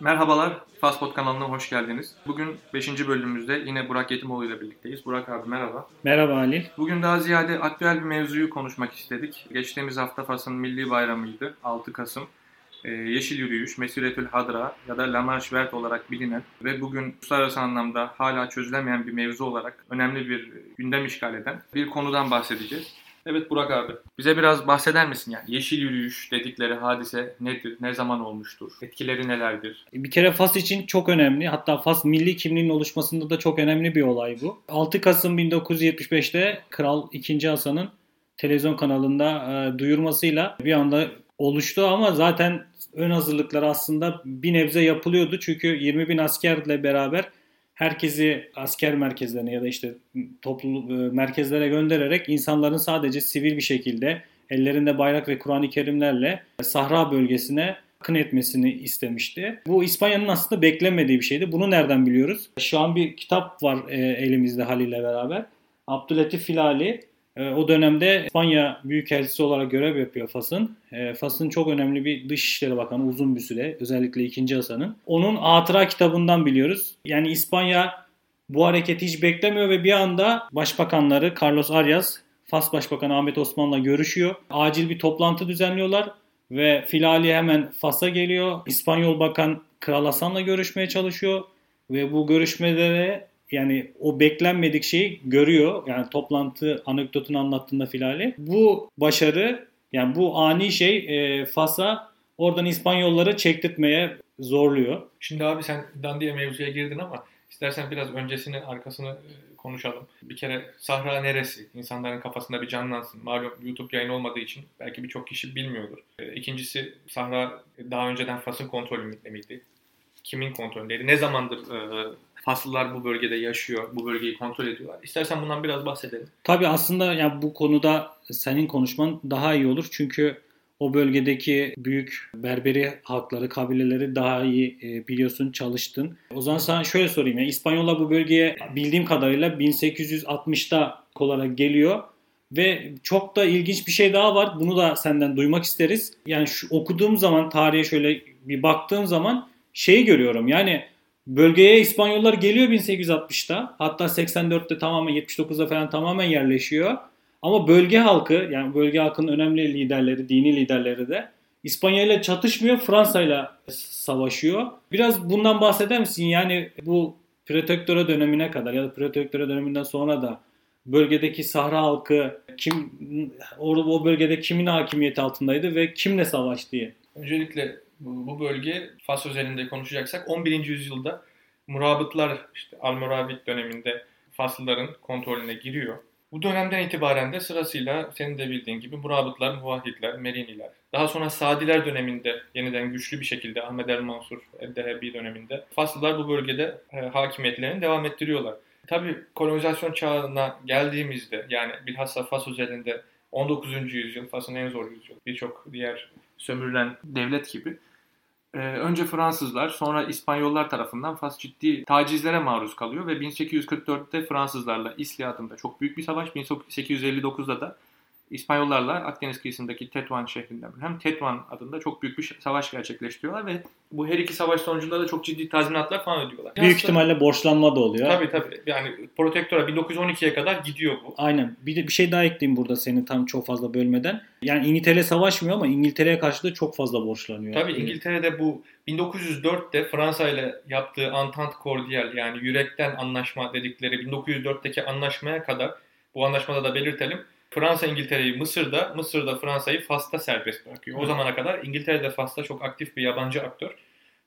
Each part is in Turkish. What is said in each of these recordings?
Merhabalar, Fastpod kanalına hoş geldiniz. Bugün 5. bölümümüzde yine Burak Yetimoğlu ile birlikteyiz. Burak abi merhaba. Merhaba Halil. Bugün daha ziyade aktüel bir mevzuyu konuşmak istedik. Geçtiğimiz hafta Fas'ın milli bayramıydı, 6 Kasım. Ee, Yeşil Yürüyüş, Mesiretül Hadra ya da La Marche olarak bilinen ve bugün uluslararası anlamda hala çözülemeyen bir mevzu olarak önemli bir gündem işgal eden bir konudan bahsedeceğiz. Evet Burak abi, bize biraz bahseder misin yani yeşil yürüyüş dedikleri hadise nedir, ne zaman olmuştur, etkileri nelerdir? Bir kere Fas için çok önemli. Hatta Fas milli kimliğinin oluşmasında da çok önemli bir olay bu. 6 Kasım 1975'te Kral 2. Hasan'ın televizyon kanalında e, duyurmasıyla bir anda oluştu ama zaten ön hazırlıklar aslında bir nebze yapılıyordu. Çünkü 20 bin askerle beraber herkesi asker merkezlerine ya da işte toplu e, merkezlere göndererek insanların sadece sivil bir şekilde ellerinde bayrak ve Kur'an-ı Kerimlerle Sahra bölgesine akın etmesini istemişti. Bu İspanya'nın aslında beklemediği bir şeydi. Bunu nereden biliyoruz? Şu an bir kitap var e, elimizde Halil ile beraber. Abdülatif Filali o dönemde İspanya Büyükelçisi olarak görev yapıyor Fas'ın. E, Fas'ın çok önemli bir Dışişleri Bakanı uzun bir süre özellikle 2. Hasan'ın. Onun hatıra kitabından biliyoruz. Yani İspanya bu hareketi hiç beklemiyor ve bir anda başbakanları Carlos Arias, Fas Başbakanı Ahmet Osman'la görüşüyor. Acil bir toplantı düzenliyorlar ve Filali hemen Fas'a geliyor. İspanyol Bakan Kral Hasan'la görüşmeye çalışıyor ve bu görüşmelere yani o beklenmedik şeyi görüyor. Yani toplantı anekdotunu anlattığında Filali. Bu başarı yani bu ani şey e, Fas'a oradan İspanyolları çektirtmeye zorluyor. Şimdi abi sen Dandiye mevzuya girdin ama istersen biraz öncesini arkasını e, konuşalım. Bir kere Sahra neresi? İnsanların kafasında bir canlansın. Malum YouTube yayın olmadığı için belki birçok kişi bilmiyordur. E, ikincisi Sahra daha önceden Fas'ın kontrolünde miydi? Kimin kontrolündeydi? Ne zamandır e, Faslılar bu bölgede yaşıyor, bu bölgeyi kontrol ediyorlar. İstersen bundan biraz bahsedelim. Tabii aslında yani bu konuda senin konuşman daha iyi olur. Çünkü o bölgedeki büyük Berberi halkları, kabileleri daha iyi e, biliyorsun, çalıştın. O zaman sana şöyle sorayım. Yani İspanyollar bu bölgeye bildiğim kadarıyla 1860'da olarak geliyor. Ve çok da ilginç bir şey daha var. Bunu da senden duymak isteriz. Yani şu okuduğum zaman tarihe şöyle bir baktığım zaman şeyi görüyorum. Yani Bölgeye İspanyollar geliyor 1860'ta. Hatta 84'te tamamen 79'da falan tamamen yerleşiyor. Ama bölge halkı yani bölge halkının önemli liderleri, dini liderleri de İspanya ile çatışmıyor, Fransa ile savaşıyor. Biraz bundan bahseder misin? Yani bu protektöre dönemine kadar ya da protektöre döneminden sonra da bölgedeki Sahra halkı kim o bölgede kimin hakimiyeti altındaydı ve kimle savaştı. Öncelikle bu bölge Fas özelinde konuşacaksak 11. yüzyılda murabıtlar işte Almoravid döneminde Faslıların kontrolüne giriyor. Bu dönemden itibaren de sırasıyla senin de bildiğin gibi murabıtlar, muvahhidler, meriniler. Daha sonra Sadiler döneminde yeniden güçlü bir şekilde Ahmed el Mansur el-Dehebi döneminde Faslılar bu bölgede e, hakimiyetlerini devam ettiriyorlar. Tabi kolonizasyon çağına geldiğimizde yani bilhassa Fas özelinde 19. yüzyıl, Fas'ın en zor yüzyıl. Birçok diğer sömürülen devlet gibi. Ee, önce Fransızlar sonra İspanyollar tarafından Fas ciddi tacizlere maruz kalıyor ve 1844'te Fransızlarla İsli adında çok büyük bir savaş, 1859'da da İspanyollarla Akdeniz kıyısındaki Tetuan şehrinden hem Tetuan adında çok büyük bir savaş gerçekleştiriyorlar ve bu her iki savaş sonucunda da çok ciddi tazminatlar falan ödüyorlar. Büyük Aslında, ihtimalle borçlanma da oluyor. Tabii tabii. Yani protektora 1912'ye kadar gidiyor bu. Aynen. Bir de bir şey daha ekleyeyim burada seni tam çok fazla bölmeden. Yani İngiltere savaşmıyor ama İngiltere'ye karşı da çok fazla borçlanıyor. Tabii İngiltere'de bu 1904'te Fransa ile yaptığı Entente Cordiale yani yürekten anlaşma dedikleri 1904'teki anlaşmaya kadar bu anlaşmada da belirtelim Fransa İngiltere'yi Mısır'da, Mısır'da Fransa'yı Fas'ta serbest bırakıyor. O zamana kadar İngiltere'de Fas'ta çok aktif bir yabancı aktör.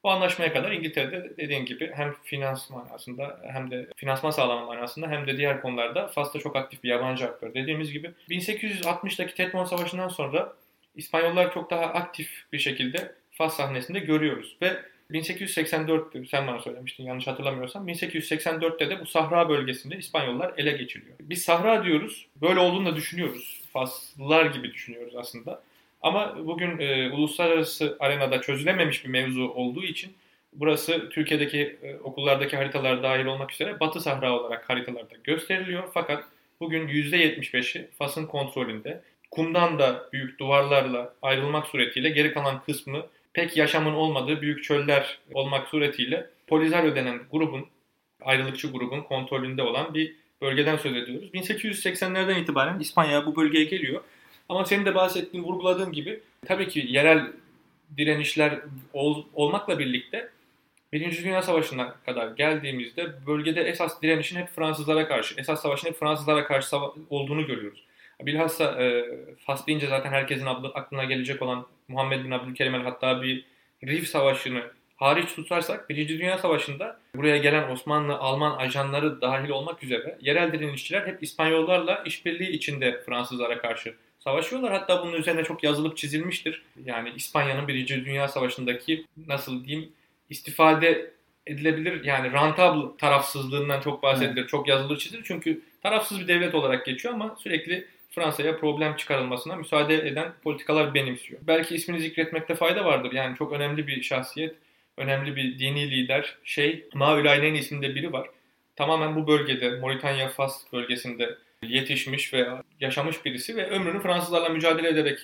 Bu anlaşmaya kadar İngiltere'de dediğin gibi hem finans manasında hem de finansman sağlama manasında hem de diğer konularda Fas'ta çok aktif bir yabancı aktör. Dediğimiz gibi 1860'daki Tetmon Savaşı'ndan sonra İspanyollar çok daha aktif bir şekilde Fas sahnesinde görüyoruz ve 1884'tü sen bana söylemiştin yanlış hatırlamıyorsam. 1884'te de bu Sahra bölgesinde İspanyollar ele geçiriyor. Biz Sahra diyoruz. Böyle olduğunu da düşünüyoruz. Faslılar gibi düşünüyoruz aslında. Ama bugün e, uluslararası arenada çözülememiş bir mevzu olduğu için burası Türkiye'deki e, okullardaki haritalar dahil olmak üzere Batı Sahra olarak haritalarda gösteriliyor. Fakat bugün %75'i Fas'ın kontrolünde. Kumdan da büyük duvarlarla ayrılmak suretiyle geri kalan kısmı pek yaşamın olmadığı büyük çöller olmak suretiyle Polisario denen grubun, ayrılıkçı grubun kontrolünde olan bir bölgeden söz ediyoruz. 1880'lerden itibaren İspanya bu bölgeye geliyor. Ama senin de bahsettiğin, vurguladığın gibi tabii ki yerel direnişler ol, olmakla birlikte Birinci Dünya Savaşı'na kadar geldiğimizde bölgede esas direnişin hep Fransızlara karşı, esas savaşın hep Fransızlara karşı olduğunu görüyoruz. Bilhassa e, Fas deyince zaten herkesin aklına gelecek olan Muhammed bin Abdülkerim el hatta bir Rif Savaşı'nı hariç tutarsak Birinci Dünya Savaşı'nda buraya gelen Osmanlı, Alman ajanları dahil olmak üzere yerel direnişçiler hep İspanyollarla işbirliği içinde Fransızlara karşı savaşıyorlar. Hatta bunun üzerine çok yazılıp çizilmiştir. Yani İspanya'nın Birinci Dünya Savaşı'ndaki nasıl diyeyim istifade edilebilir yani rentable tarafsızlığından çok bahsedilir. Evet. Çok yazılır çizilir. Çünkü tarafsız bir devlet olarak geçiyor ama sürekli Fransa'ya problem çıkarılmasına müsaade eden politikalar benimsiyor. Belki ismini zikretmekte fayda vardır. Yani çok önemli bir şahsiyet, önemli bir dini lider. Şey, Maülaynen isminde biri var. Tamamen bu bölgede, Moritanya Fas bölgesinde yetişmiş ve yaşamış birisi ve ömrünü Fransızlarla mücadele ederek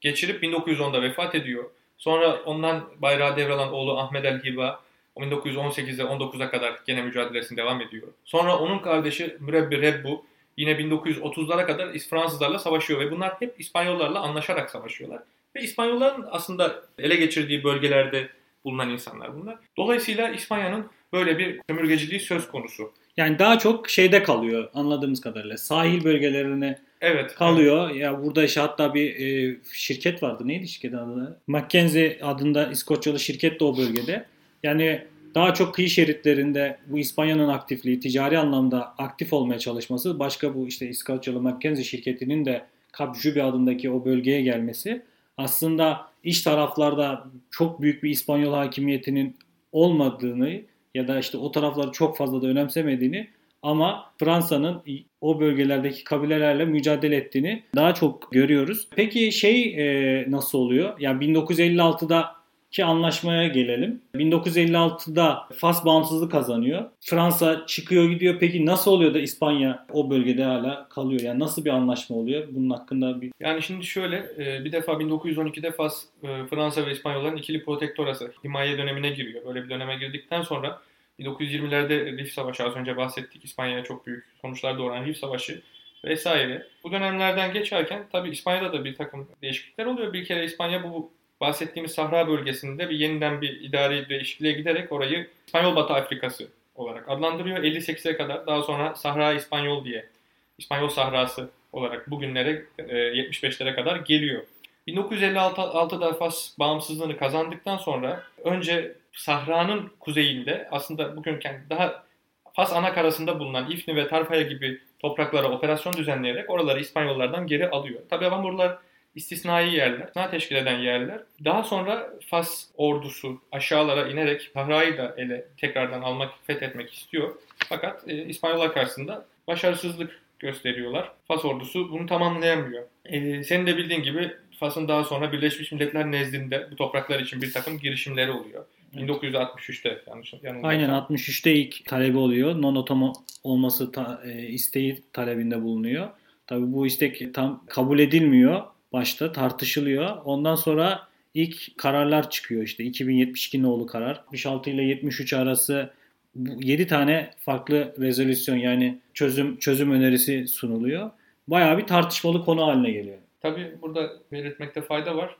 geçirip 1910'da vefat ediyor. Sonra ondan bayrağı devralan oğlu Ahmet El Hiba 1918'de 19'a kadar gene mücadelesini devam ediyor. Sonra onun kardeşi Mürebbi Rebbu yine 1930'lara kadar Fransızlarla savaşıyor ve bunlar hep İspanyollarla anlaşarak savaşıyorlar. Ve İspanyolların aslında ele geçirdiği bölgelerde bulunan insanlar bunlar. Dolayısıyla İspanya'nın böyle bir sömürgeciliği söz konusu. Yani daha çok şeyde kalıyor anladığımız kadarıyla. Sahil bölgelerine evet, kalıyor. Evet. Ya burada işte hatta bir e, şirket vardı. Neydi şirketin adı? Mackenzie adında İskoçyalı şirket de o bölgede. Yani daha çok kıyı şeritlerinde bu İspanya'nın aktifliği, ticari anlamda aktif olmaya çalışması, başka bu işte İskoçyalı Mackenzie şirketinin de Cap Juby adındaki o bölgeye gelmesi aslında iç taraflarda çok büyük bir İspanyol hakimiyetinin olmadığını ya da işte o tarafları çok fazla da önemsemediğini ama Fransa'nın o bölgelerdeki kabilelerle mücadele ettiğini daha çok görüyoruz. Peki şey e, nasıl oluyor? Yani 1956'da ki anlaşmaya gelelim. 1956'da Fas bağımsızlık kazanıyor. Fransa çıkıyor gidiyor. Peki nasıl oluyor da İspanya o bölgede hala kalıyor? Yani nasıl bir anlaşma oluyor? Bunun hakkında bir... Yani şimdi şöyle e, bir defa 1912'de Fas e, Fransa ve İspanyolların ikili protektorası himaye dönemine giriyor. Böyle bir döneme girdikten sonra 1920'lerde Rif Savaşı az önce bahsettik. İspanya'ya çok büyük sonuçlar doğuran Rif Savaşı vesaire. Bu dönemlerden geçerken tabii İspanya'da da bir takım değişiklikler oluyor. Bir kere İspanya bu bahsettiğimiz Sahra bölgesinde bir yeniden bir idari değişikliğe giderek orayı İspanyol Batı Afrikası olarak adlandırıyor. 58'e kadar daha sonra Sahra İspanyol diye İspanyol Sahrası olarak bugünlere 75'lere kadar geliyor. 1956'da Fas bağımsızlığını kazandıktan sonra önce Sahra'nın kuzeyinde aslında bugün daha Fas ana karasında bulunan İfni ve Tarfaya gibi topraklara operasyon düzenleyerek oraları İspanyollardan geri alıyor. Tabi ama buralar istisnai yerler, istisna teşkil eden yerler. Daha sonra Fas ordusu aşağılara inerek Sahra'yı da ele tekrardan almak, fethetmek istiyor. Fakat e, İspanyollar karşısında başarısızlık gösteriyorlar. Fas ordusu bunu tamamlayamıyor. E, senin de bildiğin gibi Fas'ın daha sonra Birleşmiş Milletler nezdinde bu topraklar için bir takım girişimleri oluyor. 1963'te yanlış yanılmıyorsam. Aynen 63'te ilk talebi oluyor. Non-otomo olması ta, e, isteği talebinde bulunuyor. Tabi bu istek tam kabul edilmiyor başta tartışılıyor. Ondan sonra ilk kararlar çıkıyor işte 2072 nolu karar. 66 ile 73 arası 7 tane farklı rezolüsyon yani çözüm çözüm önerisi sunuluyor. Bayağı bir tartışmalı konu haline geliyor. Tabii burada belirtmekte fayda var.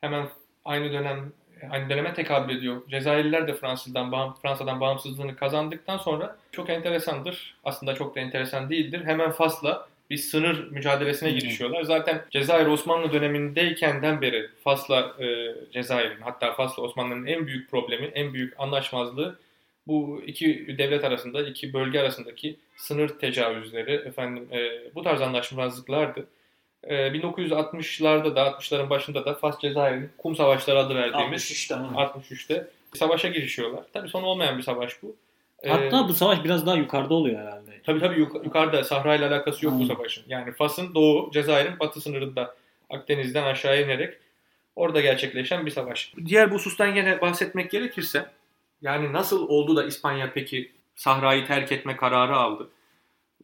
Hemen aynı dönem aynı döneme tekabül ediyor. Cezayirliler de Fransız'dan Fransa'dan bağımsızlığını kazandıktan sonra çok enteresandır. Aslında çok da enteresan değildir. Hemen Fas'la bir sınır mücadelesine girişiyorlar. Zaten Cezayir Osmanlı dönemindeyken beri Fas'la e, Cezayir'in hatta Fas'la Osmanlı'nın en büyük problemi, en büyük anlaşmazlığı bu iki devlet arasında, iki bölge arasındaki sınır tecavüzleri, efendim e, bu tarz anlaşmazlıklardı. E, 1960'larda da 60'ların başında da Fas Cezayir'in Kum Savaşları adı verdiğimiz 63'te, 63'te savaşa girişiyorlar. Tabii son olmayan bir savaş bu. Hatta ee, bu savaş biraz daha yukarıda oluyor herhalde. Tabii tabii yuk- yukarıda Sahra ile alakası yok hmm. bu savaşın. Yani Fas'ın doğu, Cezayir'in batı sınırında Akdeniz'den aşağı inerek orada gerçekleşen bir savaş. Diğer bu husustan yine bahsetmek gerekirse yani nasıl oldu da İspanya peki Sahra'yı terk etme kararı aldı?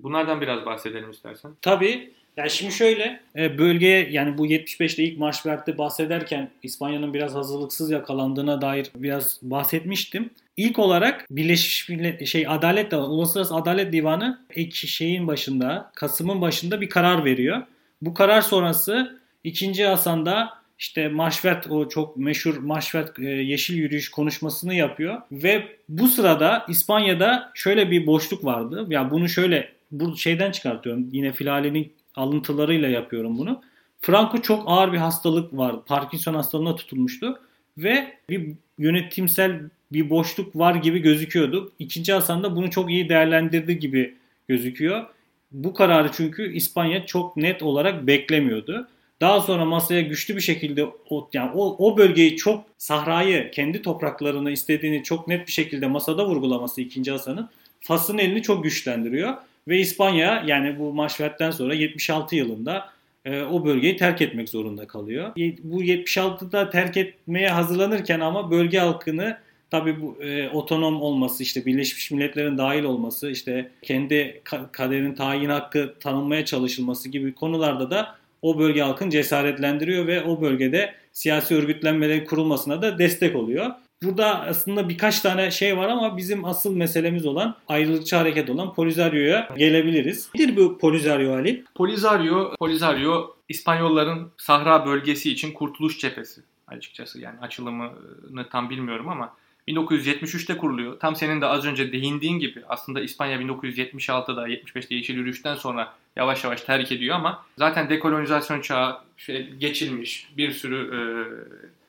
Bunlardan biraz bahsedelim istersen. Tabii. Yani şimdi şöyle e, bölgeye yani bu 75'te ilk Marşvert'te bahsederken İspanya'nın biraz hazırlıksız yakalandığına dair biraz bahsetmiştim. İlk olarak Birleşmiş Millet şey Adalet Uluslararası Adalet Divanı ek şeyin başında Kasım'ın başında bir karar veriyor. Bu karar sonrası 2. Hasan'da işte Maşvet o çok meşhur Maşvet e, yeşil yürüyüş konuşmasını yapıyor ve bu sırada İspanya'da şöyle bir boşluk vardı. Ya yani bunu şöyle bu şeyden çıkartıyorum. Yine Filali'nin alıntılarıyla yapıyorum bunu. Franco çok ağır bir hastalık var. Parkinson hastalığına tutulmuştu ve bir yönetimsel bir boşluk var gibi gözüküyordu. İkinci Hasan da bunu çok iyi değerlendirdi gibi gözüküyor. Bu kararı çünkü İspanya çok net olarak beklemiyordu. Daha sonra masaya güçlü bir şekilde o, yani o, o bölgeyi çok sahrayı kendi topraklarını istediğini çok net bir şekilde masada vurgulaması ikinci Hasan'ın Fas'ın elini çok güçlendiriyor. Ve İspanya yani bu Maşvet'ten sonra 76 yılında e, o bölgeyi terk etmek zorunda kalıyor. Bu 76'da terk etmeye hazırlanırken ama bölge halkını tabii bu e, otonom olması işte Birleşmiş Milletler'in dahil olması işte kendi kaderin tayin hakkı tanınmaya çalışılması gibi konularda da o bölge halkını cesaretlendiriyor ve o bölgede siyasi örgütlenmelerin kurulmasına da destek oluyor. Burada aslında birkaç tane şey var ama bizim asıl meselemiz olan ayrılıkçı hareket olan Polizario'ya gelebiliriz. Nedir bu Polizario Ali? Polizario, Polizario İspanyolların Sahra bölgesi için kurtuluş cephesi açıkçası. Yani açılımını tam bilmiyorum ama 1973'te kuruluyor. Tam senin de az önce değindiğin gibi aslında İspanya 1976'da 75'te Yeşil Yürüyüş'ten sonra yavaş yavaş terk ediyor ama zaten dekolonizasyon çağı şey, geçilmiş bir sürü e,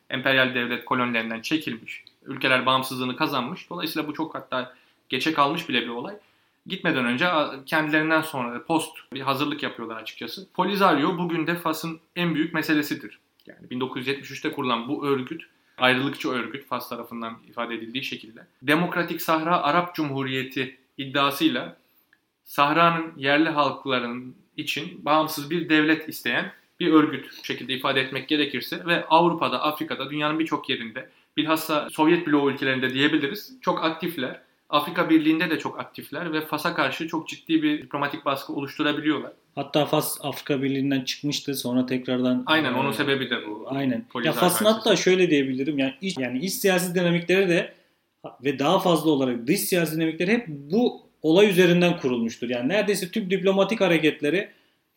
emperyal devlet kolonilerinden çekilmiş. Ülkeler bağımsızlığını kazanmış. Dolayısıyla bu çok hatta geçe kalmış bile bir olay. Gitmeden önce kendilerinden sonra post bir hazırlık yapıyorlar açıkçası. Polisario bugün de Fas'ın en büyük meselesidir. Yani 1973'te kurulan bu örgüt ayrılıkçı örgüt Fas tarafından ifade edildiği şekilde Demokratik Sahra Arap Cumhuriyeti iddiasıyla Sahra'nın yerli halkların için bağımsız bir devlet isteyen bir örgüt şekilde ifade etmek gerekirse ve Avrupa'da, Afrika'da, dünyanın birçok yerinde bilhassa Sovyet bloğu ülkelerinde diyebiliriz çok aktifler. Afrika Birliği'nde de çok aktifler ve Fas'a karşı çok ciddi bir diplomatik baskı oluşturabiliyorlar. Hatta Fas Afrika Birliği'nden çıkmıştı sonra tekrardan Aynen onun sebebi de bu. Aynen. Ya Fas'ın hatta şöyle diyebilirim yani iç, yani iç siyasi dinamikleri de ve daha fazla olarak dış siyasi dinamikleri hep bu olay üzerinden kurulmuştur. Yani neredeyse tüm diplomatik hareketleri,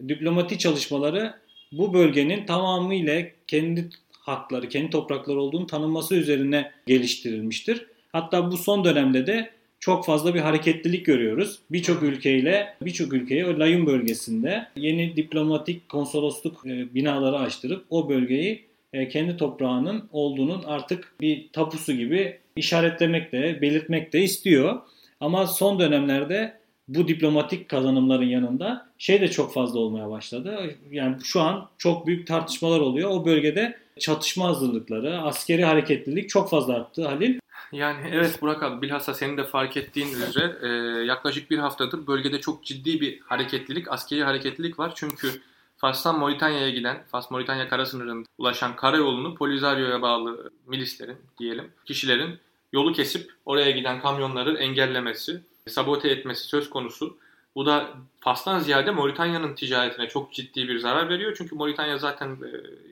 diplomatik çalışmaları bu bölgenin tamamıyla kendi hakları, kendi toprakları olduğunu tanınması üzerine geliştirilmiştir. Hatta bu son dönemde de çok fazla bir hareketlilik görüyoruz. Birçok ülkeyle, birçok ülkeye o Layun bölgesinde yeni diplomatik konsolosluk e, binaları açtırıp o bölgeyi e, kendi toprağının olduğunun artık bir tapusu gibi işaretlemek de, belirtmek de istiyor. Ama son dönemlerde bu diplomatik kazanımların yanında şey de çok fazla olmaya başladı. Yani şu an çok büyük tartışmalar oluyor. O bölgede çatışma hazırlıkları, askeri hareketlilik çok fazla arttı Halil. Yani evet Burak abi bilhassa senin de fark ettiğin üzere e, yaklaşık bir haftadır bölgede çok ciddi bir hareketlilik, askeri hareketlilik var. Çünkü Fas'tan Moritanya'ya giden, Fas-Moritanya kara sınırında ulaşan karayolunu Polizario'ya bağlı milislerin diyelim, kişilerin yolu kesip oraya giden kamyonları engellemesi, sabote etmesi söz konusu. Bu da Fas'tan ziyade Moritanya'nın ticaretine çok ciddi bir zarar veriyor. Çünkü Moritanya zaten e,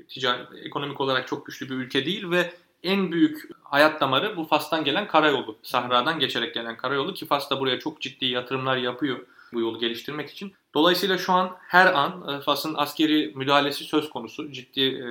ticaret, ekonomik olarak çok güçlü bir ülke değil ve en büyük hayat damarı bu Fas'tan gelen karayolu. Sahradan geçerek gelen karayolu ki Fas da buraya çok ciddi yatırımlar yapıyor bu yolu geliştirmek için. Dolayısıyla şu an her an e, Fas'ın askeri müdahalesi söz konusu. Ciddi e,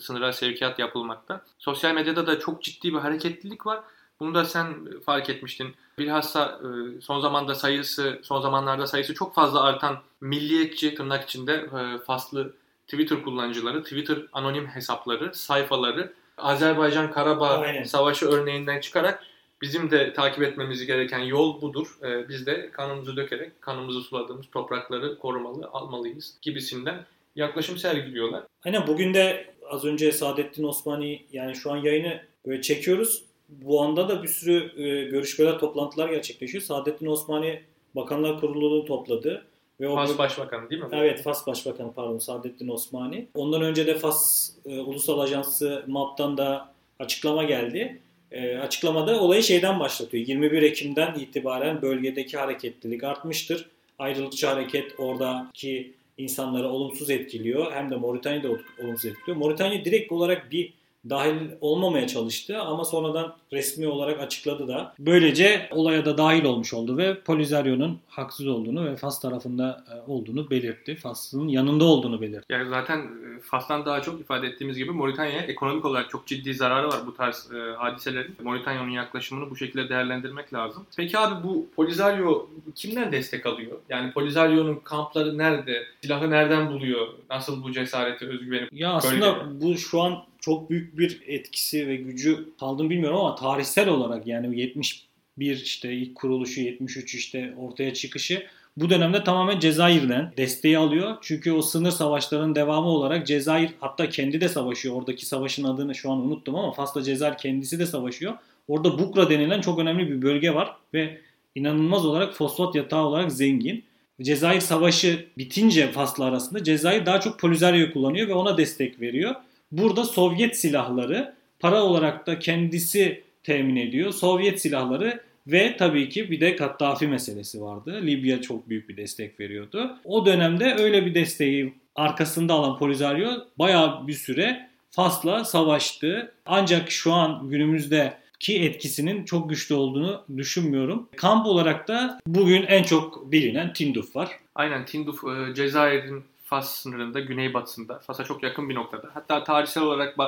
sınıra sevkiyat yapılmakta. Sosyal medyada da çok ciddi bir hareketlilik var. Bunu da sen fark etmiştin. Bilhassa e, son zamanda sayısı, son zamanlarda sayısı çok fazla artan milliyetçi tırnak içinde e, faslı Twitter kullanıcıları, Twitter anonim hesapları, sayfaları Azerbaycan Karabağ Aynen. Savaşı örneğinden çıkarak bizim de takip etmemiz gereken yol budur. E, biz de kanımızı dökerek kanımızı suladığımız toprakları korumalı, almalıyız gibisinden yaklaşım sergiliyorlar. Aynen bugün de az önce Saadettin Osmani yani şu an yayını böyle çekiyoruz bu anda da bir sürü e, görüşmeler, toplantılar gerçekleşiyor. Saadettin Osmani Bakanlar Kurulu'nu topladı. Ve o Fas Başbakanı değil mi? Evet Fas Başbakanı pardon Saadettin Osmani. Ondan önce de Fas e, Ulusal Ajansı MAP'tan da açıklama geldi. E, açıklamada olayı şeyden başlatıyor. 21 Ekim'den itibaren bölgedeki hareketlilik artmıştır. Ayrılıkçı hareket oradaki insanları olumsuz etkiliyor hem de Moritanya'da olumsuz etkiliyor. Moritanya direkt olarak bir dahil olmamaya çalıştı ama sonradan resmi olarak açıkladı da. Böylece olaya da dahil olmuş oldu ve Polizario'nun haksız olduğunu ve Fas tarafında e, olduğunu belirtti. Fas'ın yanında olduğunu belirtti. Yani zaten e, Fas'tan daha çok ifade ettiğimiz gibi Moritanya'ya ekonomik olarak çok ciddi zararı var bu tarz e, hadiselerin. Moritanya'nın yaklaşımını bu şekilde değerlendirmek lazım. Peki abi bu Polisario kimden destek alıyor? Yani Polisario'nun kampları nerede? Silahı nereden buluyor? Nasıl bu cesareti, özgüveni? Ya aslında bu şu an çok büyük bir etkisi ve gücü kaldığını bilmiyorum ama tarihsel olarak yani 71 işte ilk kuruluşu 73 işte ortaya çıkışı bu dönemde tamamen Cezayir'den desteği alıyor. Çünkü o sınır savaşlarının devamı olarak Cezayir hatta kendi de savaşıyor. Oradaki savaşın adını şu an unuttum ama Fas'ta Cezayir kendisi de savaşıyor. Orada Bukra denilen çok önemli bir bölge var ve inanılmaz olarak fosfat yatağı olarak zengin. Cezayir Savaşı bitince Fas'la arasında Cezayir daha çok Polisario kullanıyor ve ona destek veriyor. Burada Sovyet silahları para olarak da kendisi temin ediyor. Sovyet silahları ve tabii ki bir de Kaddafi meselesi vardı. Libya çok büyük bir destek veriyordu. O dönemde öyle bir desteği arkasında alan Polisario bayağı bir süre Fas'la savaştı. Ancak şu an günümüzde ki etkisinin çok güçlü olduğunu düşünmüyorum. Kamp olarak da bugün en çok bilinen Tinduf var. Aynen Tinduf e, Cezayir'in Fas sınırında güneybatısında. Fas'a çok yakın bir noktada. Hatta tarihsel olarak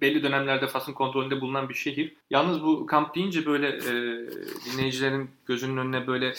belli dönemlerde Fas'ın kontrolünde bulunan bir şehir. Yalnız bu kamp deyince böyle e, dinleyicilerin gözünün önüne böyle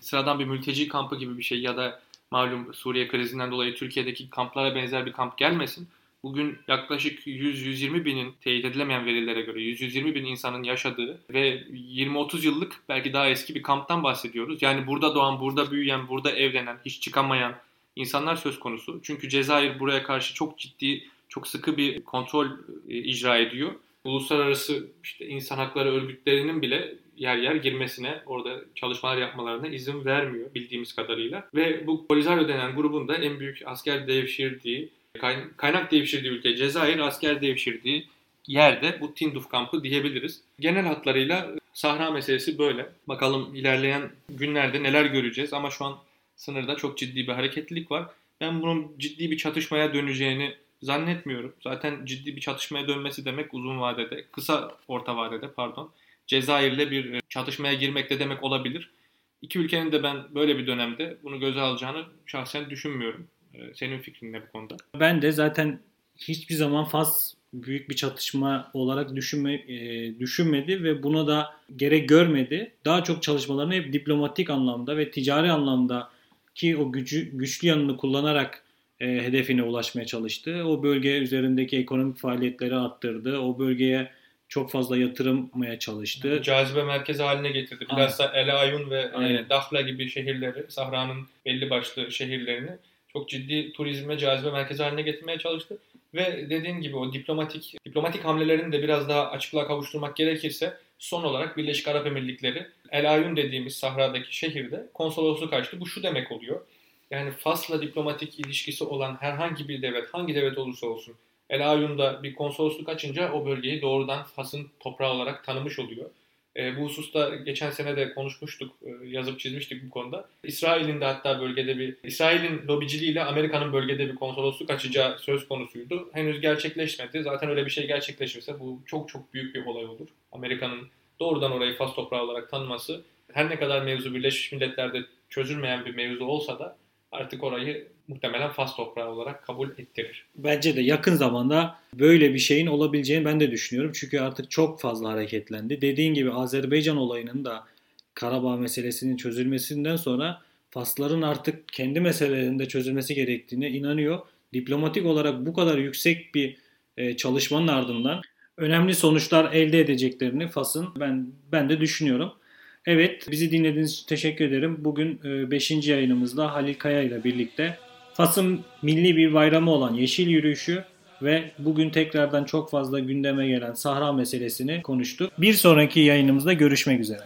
sıradan bir mülteci kampı gibi bir şey ya da malum Suriye krizinden dolayı Türkiye'deki kamplara benzer bir kamp gelmesin. Bugün yaklaşık 100-120 binin teyit edilemeyen verilere göre 100-120 bin insanın yaşadığı ve 20-30 yıllık belki daha eski bir kamptan bahsediyoruz. Yani burada doğan, burada büyüyen, burada evlenen, hiç çıkamayan, insanlar söz konusu. Çünkü Cezayir buraya karşı çok ciddi, çok sıkı bir kontrol e, icra ediyor. Uluslararası işte insan hakları örgütlerinin bile yer yer girmesine, orada çalışmalar yapmalarına izin vermiyor bildiğimiz kadarıyla. Ve bu Polisario denen grubun da en büyük asker devşirdiği, kaynak devşirdiği ülke Cezayir, asker devşirdiği yerde bu Tinduf kampı diyebiliriz. Genel hatlarıyla Sahra meselesi böyle. Bakalım ilerleyen günlerde neler göreceğiz ama şu an sınırda çok ciddi bir hareketlilik var. Ben bunun ciddi bir çatışmaya döneceğini zannetmiyorum. Zaten ciddi bir çatışmaya dönmesi demek uzun vadede, kısa orta vadede pardon, Cezayir'le bir e, çatışmaya girmek de demek olabilir. İki ülkenin de ben böyle bir dönemde bunu göze alacağını şahsen düşünmüyorum. E, senin fikrin ne bu konuda? Ben de zaten hiçbir zaman Fas büyük bir çatışma olarak düşünme, e, düşünmedi ve buna da gerek görmedi. Daha çok çalışmalarını hep diplomatik anlamda ve ticari anlamda ki o gücü, güçlü yanını kullanarak e, hedefine ulaşmaya çalıştı. O bölge üzerindeki ekonomik faaliyetleri arttırdı. O bölgeye çok fazla yatırmaya çalıştı. Cazibe merkezi haline getirdi. Bilhassa El Ayun ve e, Dahla gibi şehirleri, Sahra'nın belli başlı şehirlerini çok ciddi turizme cazibe merkezi haline getirmeye çalıştı. Ve dediğin gibi o diplomatik diplomatik hamlelerini de biraz daha açıklığa kavuşturmak gerekirse son olarak Birleşik Arap Emirlikleri El Ayun dediğimiz sahradaki şehirde konsolosluk açtı. Bu şu demek oluyor. Yani Fas'la diplomatik ilişkisi olan herhangi bir devlet, hangi devlet olursa olsun El Ayun'da bir konsolosluk açınca o bölgeyi doğrudan Fas'ın toprağı olarak tanımış oluyor. E, bu hususta geçen sene de konuşmuştuk, e, yazıp çizmiştik bu konuda. İsrail'in de hatta bölgede bir, İsrail'in lobiciliğiyle Amerika'nın bölgede bir konsolosluk açacağı söz konusuydu. Henüz gerçekleşmedi. Zaten öyle bir şey gerçekleşirse bu çok çok büyük bir olay olur. Amerika'nın doğrudan orayı Fas toprağı olarak tanıması her ne kadar mevzu Birleşmiş Milletler'de çözülmeyen bir mevzu olsa da artık orayı muhtemelen Fas toprağı olarak kabul ettirir. Bence de yakın zamanda böyle bir şeyin olabileceğini ben de düşünüyorum. Çünkü artık çok fazla hareketlendi. Dediğin gibi Azerbaycan olayının da Karabağ meselesinin çözülmesinden sonra Fasların artık kendi meselelerinde çözülmesi gerektiğine inanıyor. Diplomatik olarak bu kadar yüksek bir e, çalışmanın ardından önemli sonuçlar elde edeceklerini Fas'ın ben ben de düşünüyorum. Evet, bizi dinlediğiniz için teşekkür ederim. Bugün 5. E, yayınımızda Halil Kaya ile birlikte Fas'ın milli bir bayramı olan Yeşil Yürüyüşü ve bugün tekrardan çok fazla gündeme gelen Sahra meselesini konuştuk. Bir sonraki yayınımızda görüşmek üzere.